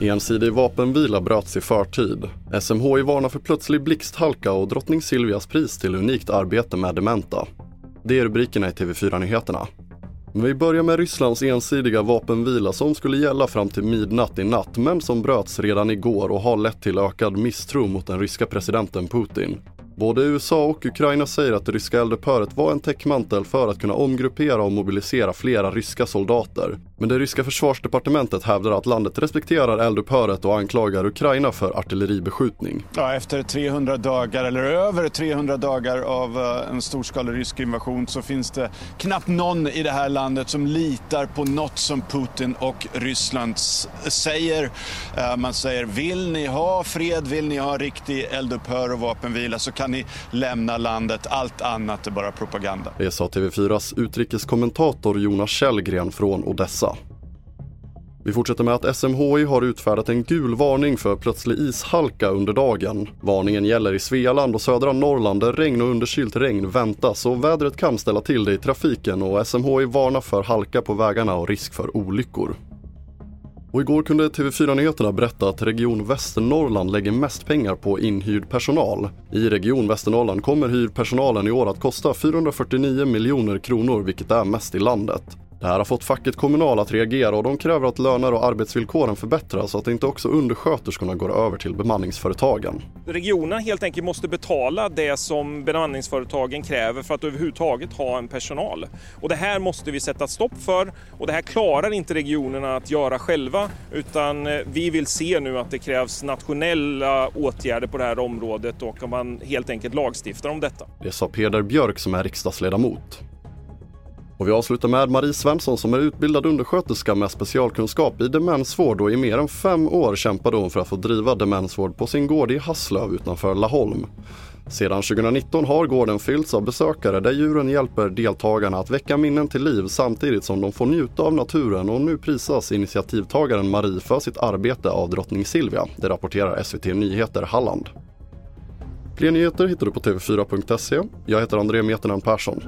Ensidig vapenvila bröts i förtid. SMHI varnar för plötslig blixthalka och drottning Silvias pris till unikt arbete med dementa. Det är rubrikerna i TV4-nyheterna. Vi börjar med Rysslands ensidiga vapenvila som skulle gälla fram till midnatt i natt men som bröts redan igår och har lett till ökad misstro mot den ryska presidenten Putin. Både USA och Ukraina säger att det ryska eldupphöret var en täckmantel för att kunna omgruppera och mobilisera flera ryska soldater. Men det ryska försvarsdepartementet hävdar att landet respekterar eldupphöret och anklagar Ukraina för artilleribeskjutning. Ja, efter 300 dagar, eller över 300 dagar av eh, en storskalig rysk invasion så finns det knappt någon i det här landet som litar på något som Putin och Ryssland säger. Eh, man säger vill ni ha fred, vill ni ha riktig eldupphör och vapenvila så kan kan ni lämna landet. Allt annat är bara propaganda. Det sa TV4s utrikeskommentator Jonas Källgren från Odessa. Vi fortsätter med att SMHI har utfärdat en gul varning för plötslig ishalka under dagen. Varningen gäller i Svealand och södra Norrland där regn och underkylt regn väntas och vädret kan ställa till det i trafiken och SMHI varnar för halka på vägarna och risk för olyckor. Och igår kunde TV4 Nyheterna berätta att Region Västernorrland lägger mest pengar på inhyrd personal. I Region Västernorrland kommer hyrpersonalen i år att kosta 449 miljoner kronor vilket är mest i landet. Det här har fått facket Kommunal att reagera och de kräver att löner och arbetsvillkoren förbättras så att inte också undersköterskorna går över till bemanningsföretagen. Regionen helt enkelt måste betala det som bemanningsföretagen kräver för att överhuvudtaget ha en personal. Och det här måste vi sätta stopp för och det här klarar inte regionerna att göra själva utan eh, vi vill se nu att det krävs nationella åtgärder på det här området och att man helt enkelt lagstiftar om detta. Det sa Peder Björk som är riksdagsledamot. Och vi avslutar med Marie Svensson som är utbildad undersköterska med specialkunskap i demensvård och i mer än fem år kämpade hon för att få driva demensvård på sin gård i Hasslöv utanför Laholm. Sedan 2019 har gården fyllts av besökare där djuren hjälper deltagarna att väcka minnen till liv samtidigt som de får njuta av naturen och nu prisas initiativtagaren Marie för sitt arbete av drottning Silvia. Det rapporterar SVT Nyheter Halland. Fler nyheter hittar du på tv4.se. Jag heter André Meternan Persson.